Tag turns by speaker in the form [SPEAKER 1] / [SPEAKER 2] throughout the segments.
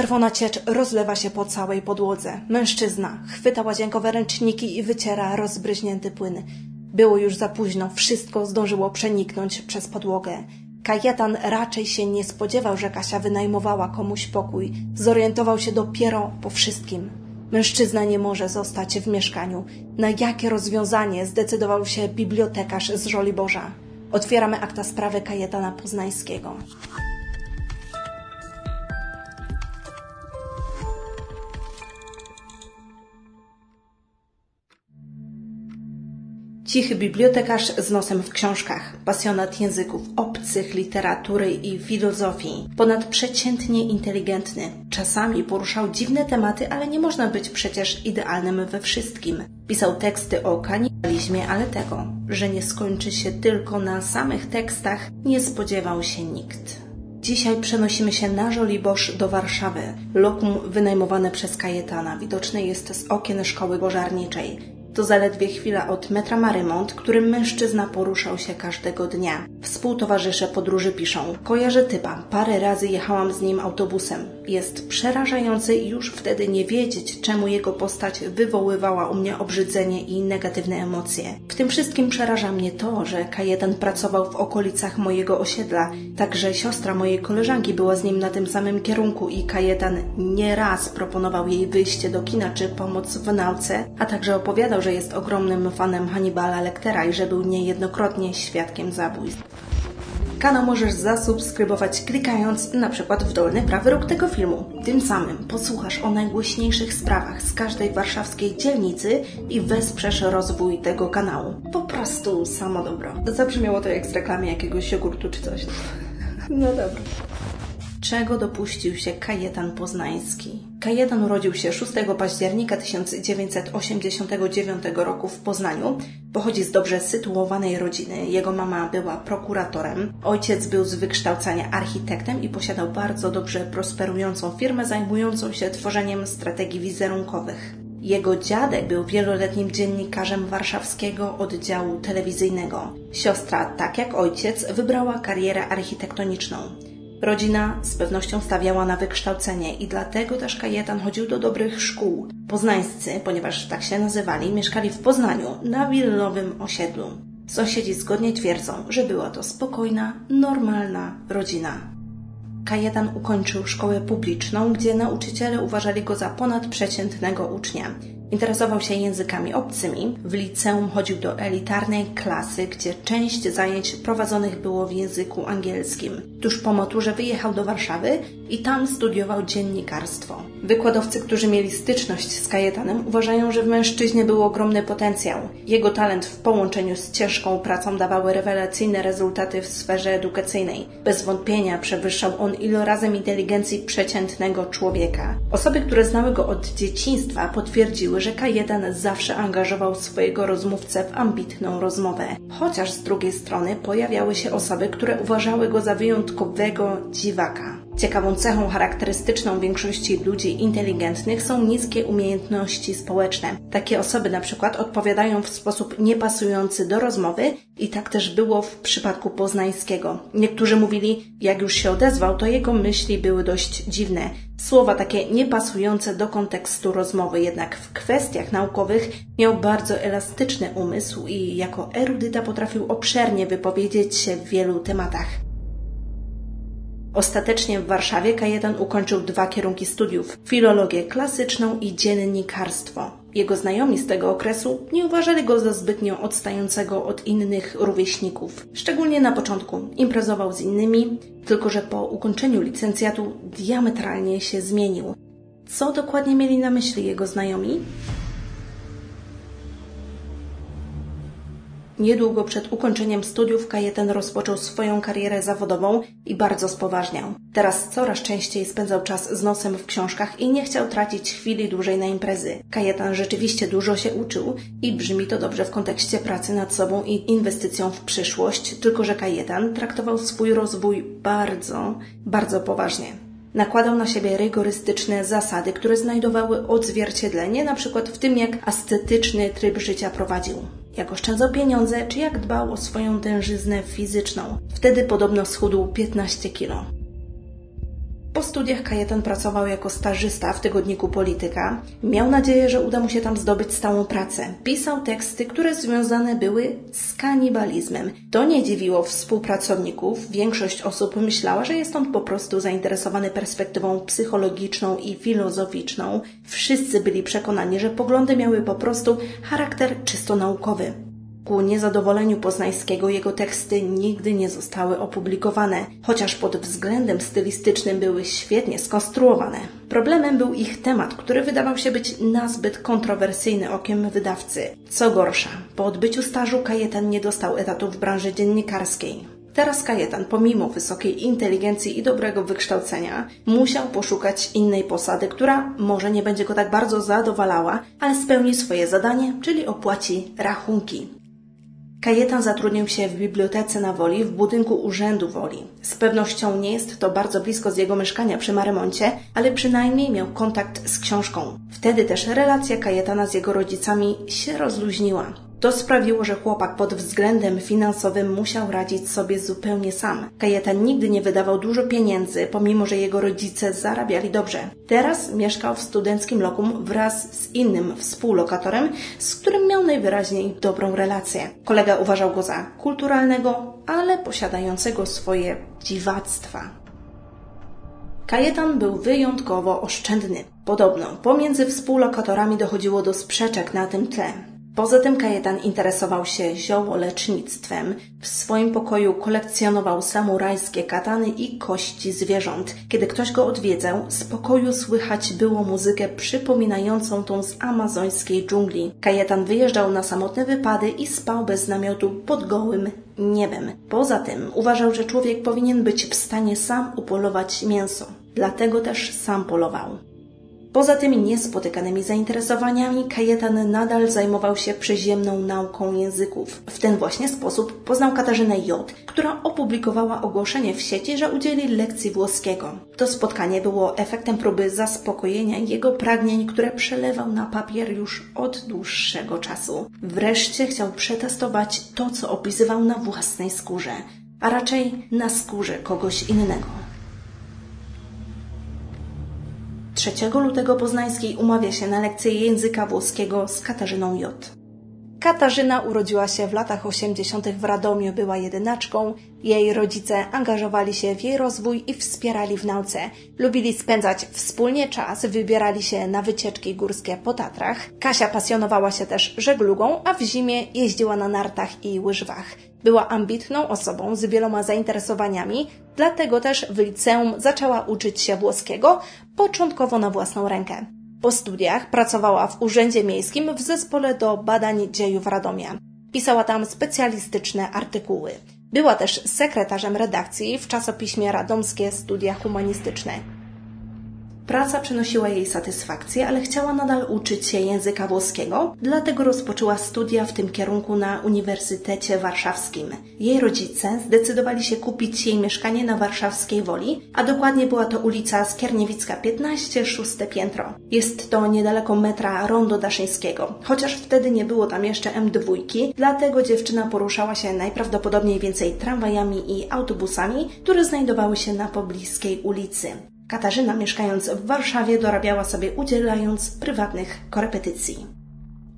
[SPEAKER 1] Czerwona ciecz rozlewa się po całej podłodze. Mężczyzna chwyta łazienkowe ręczniki i wyciera rozbryźnięty płyn. Było już za późno, wszystko zdążyło przeniknąć przez podłogę. Kajetan raczej się nie spodziewał, że Kasia wynajmowała komuś pokój. Zorientował się dopiero po wszystkim. Mężczyzna nie może zostać w mieszkaniu. Na jakie rozwiązanie zdecydował się bibliotekarz z Żoliborza? Otwieramy akta sprawy Kajetana Poznańskiego. Cichy bibliotekarz z nosem w książkach, pasjonat języków obcych, literatury i filozofii, ponadprzeciętnie inteligentny. Czasami poruszał dziwne tematy, ale nie można być przecież idealnym we wszystkim. Pisał teksty o kanibalizmie, ale tego, że nie skończy się tylko na samych tekstach, nie spodziewał się nikt. Dzisiaj przenosimy się na Żoliborz do Warszawy. Lokum wynajmowane przez Kajetana widoczne jest z okien szkoły pożarniczej. To zaledwie chwila od metra Marymont, którym mężczyzna poruszał się każdego dnia. Współtowarzysze podróży piszą: Kojarzę typa, parę razy jechałam z nim autobusem. Jest przerażający i już wtedy nie wiedzieć, czemu jego postać wywoływała u mnie obrzydzenie i negatywne emocje. W tym wszystkim przeraża mnie to, że K1 pracował w okolicach mojego osiedla, także siostra mojej koleżanki była z nim na tym samym kierunku i K1 nieraz proponował jej wyjście do kina czy pomoc w nauce, a także opowiadał, że jest ogromnym fanem Hannibala Lectera i że był niejednokrotnie świadkiem zabójstw. Kanał możesz zasubskrybować klikając na przykład w dolny prawy róg tego filmu. Tym samym posłuchasz o najgłośniejszych sprawach z każdej warszawskiej dzielnicy i wesprzesz rozwój tego kanału. Po prostu samo dobro. Zabrzmiało to jak z reklamy jakiegoś jogurtu czy coś. No dobra czego dopuścił się Kajetan Poznański. Kajetan urodził się 6 października 1989 roku w Poznaniu. Pochodzi z dobrze sytuowanej rodziny. Jego mama była prokuratorem, ojciec był z wykształcenia architektem i posiadał bardzo dobrze prosperującą firmę zajmującą się tworzeniem strategii wizerunkowych. Jego dziadek był wieloletnim dziennikarzem warszawskiego oddziału telewizyjnego. Siostra, tak jak ojciec, wybrała karierę architektoniczną. Rodzina z pewnością stawiała na wykształcenie i dlatego też Kajetan chodził do dobrych szkół. Poznańscy, ponieważ tak się nazywali, mieszkali w Poznaniu, na willowym osiedlu. Sąsiedzi zgodnie twierdzą, że była to spokojna, normalna rodzina. Kajetan ukończył szkołę publiczną, gdzie nauczyciele uważali go za ponadprzeciętnego ucznia. Interesował się językami obcymi. W liceum chodził do elitarnej klasy, gdzie część zajęć prowadzonych było w języku angielskim. Tuż po maturze wyjechał do Warszawy i tam studiował dziennikarstwo. Wykładowcy, którzy mieli styczność z Kajetanem, uważają, że w mężczyźnie był ogromny potencjał. Jego talent w połączeniu z ciężką pracą dawały rewelacyjne rezultaty w sferze edukacyjnej. Bez wątpienia przewyższał on ilorazem inteligencji przeciętnego człowieka. Osoby, które znały go od dzieciństwa, potwierdziły, że K1 zawsze angażował swojego rozmówcę w ambitną rozmowę. Chociaż z drugiej strony pojawiały się osoby, które uważały go za wyjątkowego dziwaka. Ciekawą cechą charakterystyczną większości ludzi inteligentnych są niskie umiejętności społeczne. Takie osoby na przykład odpowiadają w sposób niepasujący do rozmowy i tak też było w przypadku Poznańskiego. Niektórzy mówili, jak już się odezwał, to jego myśli były dość dziwne. Słowa takie niepasujące do kontekstu rozmowy, jednak w kwestiach naukowych miał bardzo elastyczny umysł i jako erudyta potrafił obszernie wypowiedzieć się w wielu tematach. Ostatecznie w Warszawie K1 ukończył dwa kierunki studiów filologię klasyczną i dziennikarstwo. Jego znajomi z tego okresu nie uważali go za zbytnio odstającego od innych rówieśników. Szczególnie na początku imprezował z innymi, tylko że po ukończeniu licencjatu diametralnie się zmienił. Co dokładnie mieli na myśli jego znajomi? Niedługo przed ukończeniem studiów Kajetan rozpoczął swoją karierę zawodową i bardzo spoważniał. Teraz coraz częściej spędzał czas z nosem w książkach i nie chciał tracić chwili dłużej na imprezy. Kajetan rzeczywiście dużo się uczył i brzmi to dobrze w kontekście pracy nad sobą i inwestycją w przyszłość, tylko że Kajetan traktował swój rozwój bardzo, bardzo poważnie nakładał na siebie rygorystyczne zasady, które znajdowały odzwierciedlenie przykład w tym, jak ascetyczny tryb życia prowadził jak oszczędzał pieniądze, czy jak dbał o swoją tężyznę fizyczną. Wtedy podobno schudł 15 kilo. Po studiach Kajetan pracował jako stażysta w tygodniku Polityka. Miał nadzieję, że uda mu się tam zdobyć stałą pracę. Pisał teksty, które związane były z kanibalizmem. To nie dziwiło współpracowników. Większość osób myślała, że jest on po prostu zainteresowany perspektywą psychologiczną i filozoficzną. Wszyscy byli przekonani, że poglądy miały po prostu charakter czysto naukowy. Ku niezadowoleniu Poznańskiego jego teksty nigdy nie zostały opublikowane, chociaż pod względem stylistycznym były świetnie skonstruowane. Problemem był ich temat, który wydawał się być nazbyt kontrowersyjny okiem wydawcy. Co gorsza, po odbyciu stażu Kajetan nie dostał etatu w branży dziennikarskiej. Teraz Kajetan, pomimo wysokiej inteligencji i dobrego wykształcenia, musiał poszukać innej posady, która może nie będzie go tak bardzo zadowalała, ale spełni swoje zadanie, czyli opłaci rachunki. Kajetan zatrudnił się w bibliotece na Woli w budynku Urzędu Woli. Z pewnością nie jest to bardzo blisko z jego mieszkania przy Marymoncie, ale przynajmniej miał kontakt z książką. Wtedy też relacja Kajetana z jego rodzicami się rozluźniła. To sprawiło, że chłopak pod względem finansowym musiał radzić sobie zupełnie sam. Kajetan nigdy nie wydawał dużo pieniędzy, pomimo że jego rodzice zarabiali dobrze. Teraz mieszkał w studenckim lokum wraz z innym współlokatorem, z którym miał najwyraźniej dobrą relację. Kolega uważał go za kulturalnego, ale posiadającego swoje dziwactwa. Kajetan był wyjątkowo oszczędny. Podobno pomiędzy współlokatorami dochodziło do sprzeczek na tym tle. Poza tym Kajetan interesował się ziołolecznictwem. W swoim pokoju kolekcjonował samurajskie katany i kości zwierząt. Kiedy ktoś go odwiedzał, z pokoju słychać było muzykę przypominającą tą z amazońskiej dżungli. Kajetan wyjeżdżał na samotne wypady i spał bez namiotu pod gołym niebem. Poza tym uważał, że człowiek powinien być w stanie sam upolować mięso. Dlatego też sam polował. Poza tymi niespotykanymi zainteresowaniami, Kajetan nadal zajmował się przyziemną nauką języków. W ten właśnie sposób poznał Katarzynę J., która opublikowała ogłoszenie w sieci, że udzieli lekcji włoskiego. To spotkanie było efektem próby zaspokojenia jego pragnień, które przelewał na papier już od dłuższego czasu. Wreszcie chciał przetestować to, co opisywał na własnej skórze, a raczej na skórze kogoś innego. 3 lutego Poznańskiej umawia się na lekcję języka włoskiego z Katarzyną J. Katarzyna urodziła się w latach 80. w Radomiu, była jedynaczką. Jej rodzice angażowali się w jej rozwój i wspierali w nauce. Lubili spędzać wspólnie czas, wybierali się na wycieczki górskie po Tatrach. Kasia pasjonowała się też żeglugą, a w zimie jeździła na nartach i łyżwach. Była ambitną osobą z wieloma zainteresowaniami, dlatego też w liceum zaczęła uczyć się włoskiego, początkowo na własną rękę. Po studiach pracowała w Urzędzie Miejskim w Zespole do Badań Dziejów Radomia. Pisała tam specjalistyczne artykuły. Była też sekretarzem redakcji w czasopiśmie Radomskie Studia Humanistyczne. Praca przynosiła jej satysfakcję, ale chciała nadal uczyć się języka włoskiego, dlatego rozpoczęła studia w tym kierunku na Uniwersytecie Warszawskim. Jej rodzice zdecydowali się kupić jej mieszkanie na warszawskiej Woli, a dokładnie była to ulica Skierniewicka 15, szóste piętro. Jest to niedaleko metra Rondo Daszyńskiego, chociaż wtedy nie było tam jeszcze M2, dlatego dziewczyna poruszała się najprawdopodobniej więcej tramwajami i autobusami, które znajdowały się na pobliskiej ulicy. Katarzyna, mieszkając w Warszawie, dorabiała sobie udzielając prywatnych korepetycji.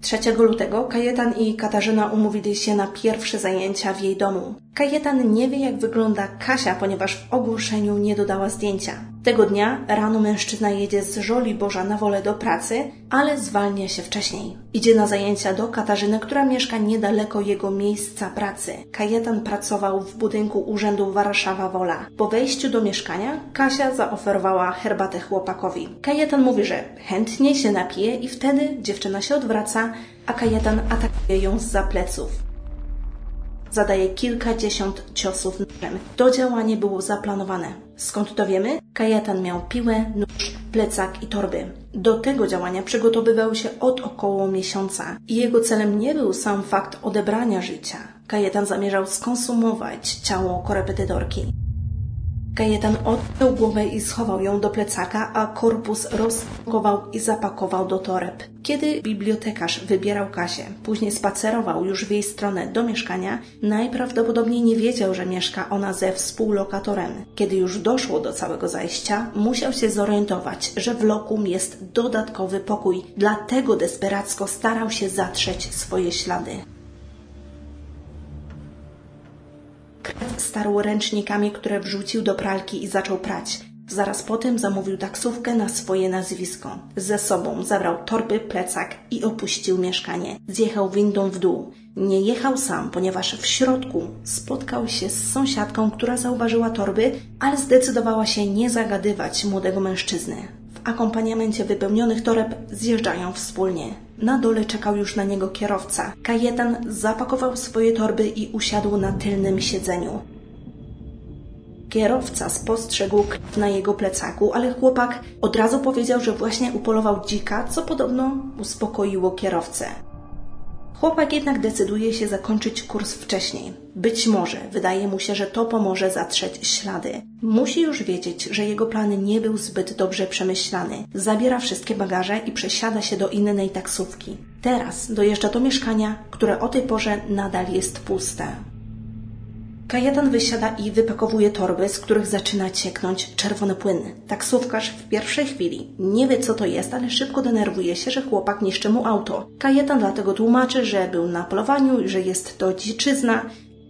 [SPEAKER 1] 3 lutego Kajetan i Katarzyna umówili się na pierwsze zajęcia w jej domu. Kajetan nie wie, jak wygląda Kasia, ponieważ w ogłoszeniu nie dodała zdjęcia. Tego dnia rano mężczyzna jedzie z Żoli Boża na wolę do pracy, ale zwalnia się wcześniej. Idzie na zajęcia do Katarzyny, która mieszka niedaleko jego miejsca pracy. Kajetan pracował w budynku Urzędu Warszawa Wola. Po wejściu do mieszkania Kasia zaoferowała herbatę chłopakowi. Kajetan mówi, że chętnie się napije i wtedy dziewczyna się odwraca, a Kajetan atakuje ją z za pleców zadaje kilkadziesiąt ciosów nożem. To działanie było zaplanowane. Skąd to wiemy? Kajetan miał piłę, nóż, plecak i torby. Do tego działania przygotowywał się od około miesiąca i jego celem nie był sam fakt odebrania życia. Kajetan zamierzał skonsumować ciało korepetytorki. Kajetan odciął głowę i schował ją do plecaka, a korpus rozpakował i zapakował do toreb. Kiedy bibliotekarz wybierał Kasię, później spacerował już w jej stronę do mieszkania, najprawdopodobniej nie wiedział, że mieszka ona ze współlokatorem. Kiedy już doszło do całego zajścia, musiał się zorientować, że w lokum jest dodatkowy pokój, dlatego desperacko starał się zatrzeć swoje ślady. Starł ręcznikami, które wrzucił do pralki i zaczął prać. Zaraz potem zamówił taksówkę na swoje nazwisko. Ze sobą zabrał torby, plecak i opuścił mieszkanie. Zjechał windą w dół. Nie jechał sam, ponieważ w środku spotkał się z sąsiadką, która zauważyła torby, ale zdecydowała się nie zagadywać młodego mężczyzny. W akompaniamencie wypełnionych toreb zjeżdżają wspólnie. Na dole czekał już na niego kierowca. Kajetan zapakował swoje torby i usiadł na tylnym siedzeniu. Kierowca spostrzegł krew na jego plecaku, ale chłopak od razu powiedział, że właśnie upolował dzika, co podobno uspokoiło kierowcę. Chłopak jednak decyduje się zakończyć kurs wcześniej. Być może wydaje mu się, że to pomoże zatrzeć ślady. Musi już wiedzieć, że jego plan nie był zbyt dobrze przemyślany. Zabiera wszystkie bagaże i przesiada się do innej taksówki. Teraz dojeżdża do mieszkania, które o tej porze nadal jest puste. Kajetan wysiada i wypakowuje torby, z których zaczyna cieknąć czerwony płyn. Taksówkarz w pierwszej chwili nie wie co to jest, ale szybko denerwuje się, że chłopak niszczy mu auto. Kajetan dlatego tłumaczy, że był na polowaniu że jest to dziczyzna.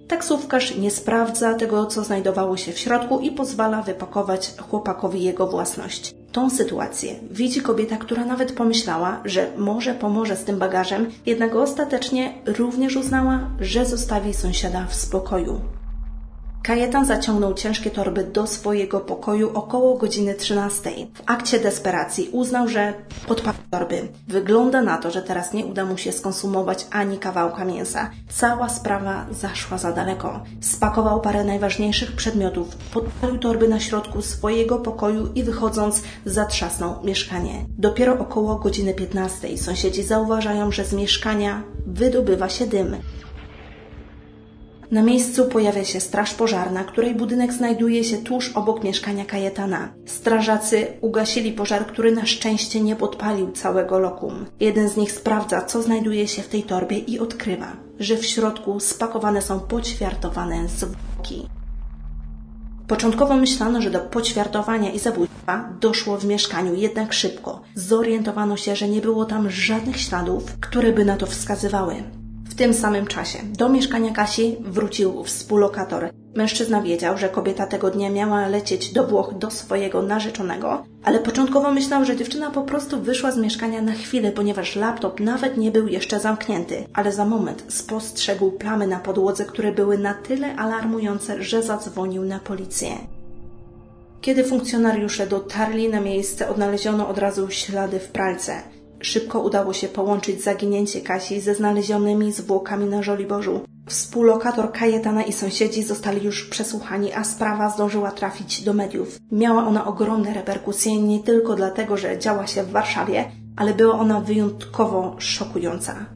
[SPEAKER 1] Taksówkarz nie sprawdza tego, co znajdowało się w środku i pozwala wypakować chłopakowi jego własność. Tą sytuację widzi kobieta, która nawet pomyślała, że może pomoże z tym bagażem, jednak ostatecznie również uznała, że zostawi sąsiada w spokoju. Kajetan zaciągnął ciężkie torby do swojego pokoju około godziny 13. W akcie desperacji uznał, że podpalił torby. Wygląda na to, że teraz nie uda mu się skonsumować ani kawałka mięsa. Cała sprawa zaszła za daleko. Spakował parę najważniejszych przedmiotów, podpalił torby na środku swojego pokoju i wychodząc zatrzasnął mieszkanie. Dopiero około godziny 15 sąsiedzi zauważają, że z mieszkania wydobywa się dym. Na miejscu pojawia się straż pożarna, której budynek znajduje się tuż obok mieszkania Kajetana. Strażacy ugasili pożar, który na szczęście nie podpalił całego lokum. Jeden z nich sprawdza, co znajduje się w tej torbie i odkrywa, że w środku spakowane są poćwiartowane zwłoki. Początkowo myślano, że do poćwiartowania i zabójstwa doszło w mieszkaniu, jednak szybko zorientowano się, że nie było tam żadnych śladów, które by na to wskazywały. W tym samym czasie do mieszkania Kasi wrócił współlokator. Mężczyzna wiedział, że kobieta tego dnia miała lecieć do Włoch do swojego narzeczonego, ale początkowo myślał, że dziewczyna po prostu wyszła z mieszkania na chwilę, ponieważ laptop nawet nie był jeszcze zamknięty, ale za moment spostrzegł plamy na podłodze, które były na tyle alarmujące, że zadzwonił na policję. Kiedy funkcjonariusze dotarli na miejsce, odnaleziono od razu ślady w pralce. Szybko udało się połączyć zaginięcie Kasi ze znalezionymi zwłokami na Żoliborzu. Współlokator Kajetana i sąsiedzi zostali już przesłuchani, a sprawa zdążyła trafić do mediów. Miała ona ogromne reperkusje nie tylko dlatego, że działa się w Warszawie, ale była ona wyjątkowo szokująca.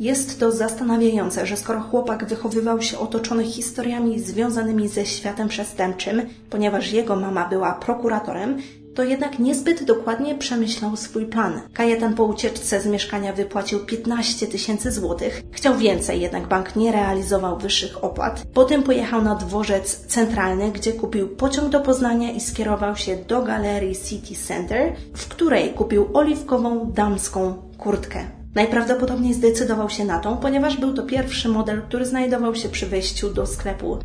[SPEAKER 1] Jest to zastanawiające, że skoro chłopak wychowywał się otoczony historiami związanymi ze światem przestępczym, ponieważ jego mama była prokuratorem, to jednak niezbyt dokładnie przemyślał swój plan. Kajetan po ucieczce z mieszkania wypłacił 15 tysięcy złotych. Chciał więcej, jednak bank nie realizował wyższych opłat. Potem pojechał na dworzec centralny, gdzie kupił pociąg do Poznania i skierował się do galerii City Center, w której kupił oliwkową damską kurtkę. Najprawdopodobniej zdecydował się na tą, ponieważ był to pierwszy model, który znajdował się przy wejściu do sklepu.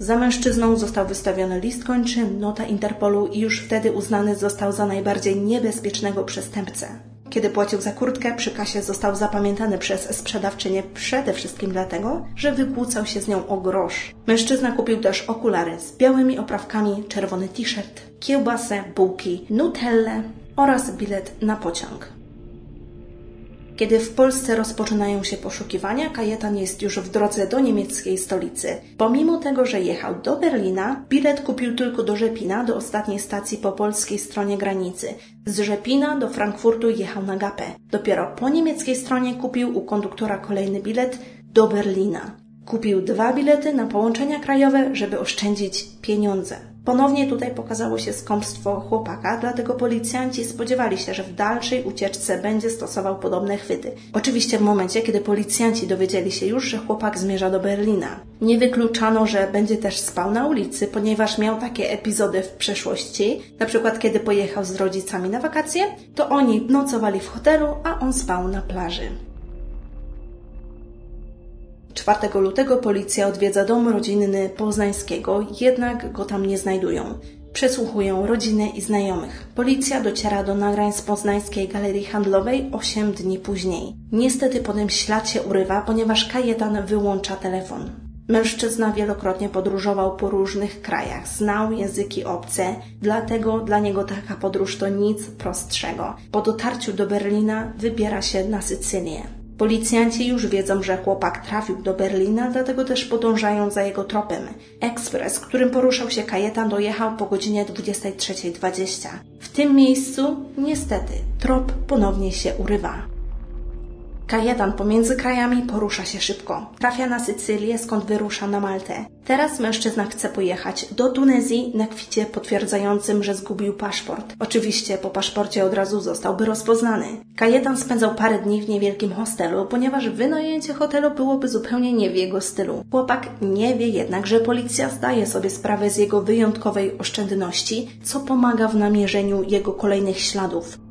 [SPEAKER 1] Za mężczyzną został wystawiony list kończy, nota Interpolu i już wtedy uznany został za najbardziej niebezpiecznego przestępcę. Kiedy płacił za kurtkę, przy kasie został zapamiętany przez sprzedawczynię przede wszystkim dlatego, że wykłócał się z nią o grosz. Mężczyzna kupił też okulary z białymi oprawkami, czerwony t-shirt, kiełbasę, bułki, nutellę oraz bilet na pociąg. Kiedy w Polsce rozpoczynają się poszukiwania, Kajetan jest już w drodze do niemieckiej stolicy. Pomimo tego, że jechał do Berlina, bilet kupił tylko do Rzepina, do ostatniej stacji po polskiej stronie granicy. Z Rzepina do Frankfurtu jechał na Gapę. Dopiero po niemieckiej stronie kupił u konduktora kolejny bilet do Berlina. Kupił dwa bilety na połączenia krajowe, żeby oszczędzić pieniądze. Ponownie tutaj pokazało się skąpstwo chłopaka, dlatego policjanci spodziewali się, że w dalszej ucieczce będzie stosował podobne chwyty. Oczywiście w momencie, kiedy policjanci dowiedzieli się już, że chłopak zmierza do Berlina. Nie wykluczano, że będzie też spał na ulicy, ponieważ miał takie epizody w przeszłości, na przykład kiedy pojechał z rodzicami na wakacje, to oni nocowali w hotelu, a on spał na plaży. 4 lutego policja odwiedza dom rodzinny Poznańskiego, jednak go tam nie znajdują. Przesłuchują rodzinę i znajomych. Policja dociera do nagrań z poznańskiej galerii handlowej 8 dni później. Niestety potem ślad się urywa, ponieważ Kajetan wyłącza telefon. Mężczyzna wielokrotnie podróżował po różnych krajach, znał języki obce, dlatego dla niego taka podróż to nic prostszego. Po dotarciu do Berlina wybiera się na Sycylię. Policjanci już wiedzą, że chłopak trafił do Berlina, dlatego też podążają za jego tropem. Ekspres, którym poruszał się Kajetan, dojechał po godzinie 23.20. W tym miejscu, niestety, trop ponownie się urywa. Kajetan pomiędzy krajami porusza się szybko. Trafia na Sycylię, skąd wyrusza na Maltę. Teraz mężczyzna chce pojechać do Tunezji na kwicie potwierdzającym, że zgubił paszport. Oczywiście po paszporcie od razu zostałby rozpoznany. Kajetan spędzał parę dni w niewielkim hostelu, ponieważ wynajęcie hotelu byłoby zupełnie nie w jego stylu. Chłopak nie wie jednak, że policja zdaje sobie sprawę z jego wyjątkowej oszczędności, co pomaga w namierzeniu jego kolejnych śladów.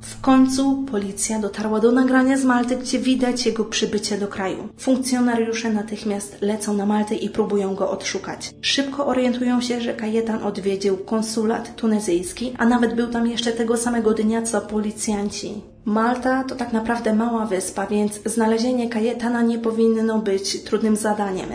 [SPEAKER 1] W końcu policja dotarła do nagrania z Malty, gdzie widać jego przybycie do kraju. Funkcjonariusze natychmiast lecą na Maltę i próbują go odszukać. Szybko orientują się, że Kajetan odwiedził konsulat tunezyjski, a nawet był tam jeszcze tego samego dnia co policjanci. Malta to tak naprawdę mała wyspa, więc znalezienie Kajetana nie powinno być trudnym zadaniem.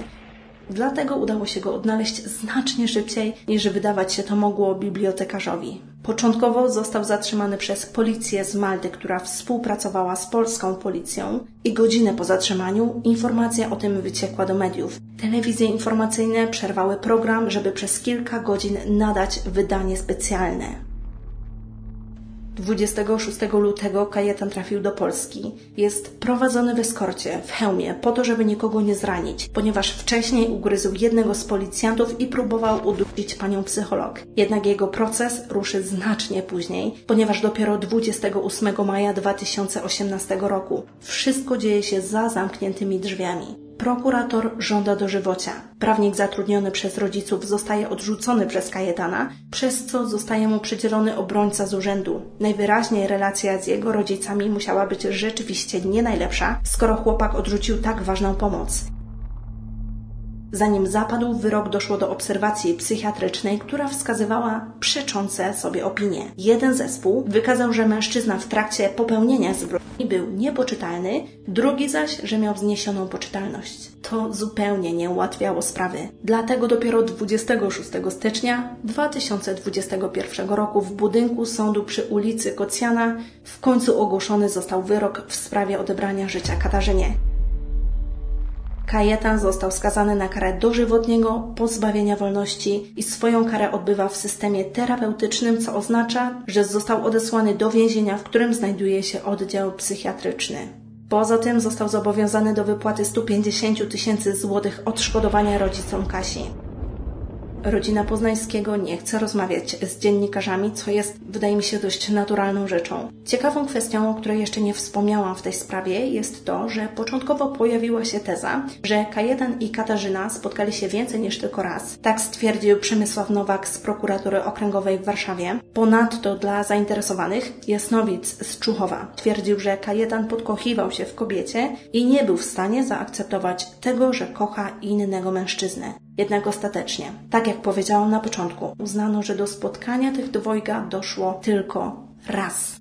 [SPEAKER 1] Dlatego udało się go odnaleźć znacznie szybciej, niż wydawać się to mogło bibliotekarzowi. Początkowo został zatrzymany przez policję z Malty, która współpracowała z polską policją i godzinę po zatrzymaniu informacja o tym wyciekła do mediów. Telewizje informacyjne przerwały program, żeby przez kilka godzin nadać wydanie specjalne. 26 lutego Kajetan trafił do Polski. Jest prowadzony w eskorcie, w hełmie, po to, żeby nikogo nie zranić, ponieważ wcześniej ugryzł jednego z policjantów i próbował udusić panią psycholog. Jednak jego proces ruszy znacznie później, ponieważ dopiero 28 maja 2018 roku wszystko dzieje się za zamkniętymi drzwiami. Prokurator żąda dożywocia. Prawnik zatrudniony przez rodziców zostaje odrzucony przez Kajetana, przez co zostaje mu przydzielony obrońca z urzędu. Najwyraźniej relacja z jego rodzicami musiała być rzeczywiście nie najlepsza, skoro chłopak odrzucił tak ważną pomoc. Zanim zapadł wyrok, doszło do obserwacji psychiatrycznej, która wskazywała przeczące sobie opinie. Jeden zespół wykazał, że mężczyzna w trakcie popełnienia zbrodni był niepoczytalny, drugi zaś, że miał zniesioną poczytalność. To zupełnie nie ułatwiało sprawy. Dlatego dopiero 26 stycznia 2021 roku w budynku sądu przy ulicy Kocjana w końcu ogłoszony został wyrok w sprawie odebrania życia Katarzynie. Kajetan został skazany na karę dożywotniego pozbawienia wolności i swoją karę odbywa w systemie terapeutycznym, co oznacza, że został odesłany do więzienia, w którym znajduje się oddział psychiatryczny. Poza tym został zobowiązany do wypłaty 150 tysięcy złotych odszkodowania rodzicom Kasi rodzina Poznańskiego nie chce rozmawiać z dziennikarzami, co jest, wydaje mi się, dość naturalną rzeczą. Ciekawą kwestią, o której jeszcze nie wspomniałam w tej sprawie, jest to, że początkowo pojawiła się teza, że Kajetan i Katarzyna spotkali się więcej niż tylko raz. Tak stwierdził Przemysław Nowak z prokuratury okręgowej w Warszawie. Ponadto dla zainteresowanych Jasnowic z Czuchowa twierdził, że Kajetan podkochiwał się w kobiecie i nie był w stanie zaakceptować tego, że kocha innego mężczyznę. Jednak ostatecznie, tak jak powiedziałam na początku, uznano, że do spotkania tych dwojga doszło tylko raz.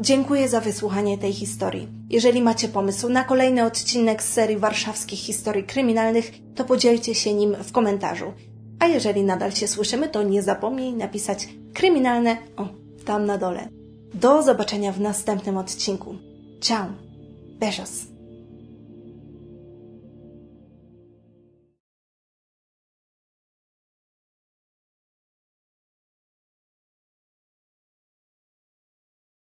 [SPEAKER 1] Dziękuję za wysłuchanie tej historii. Jeżeli macie pomysł na kolejny odcinek z serii warszawskich historii kryminalnych, to podzielcie się nim w komentarzu. A jeżeli nadal się słyszymy, to nie zapomnij napisać kryminalne o tam na dole. Do zobaczenia w następnym odcinku. Ciao. Beijos.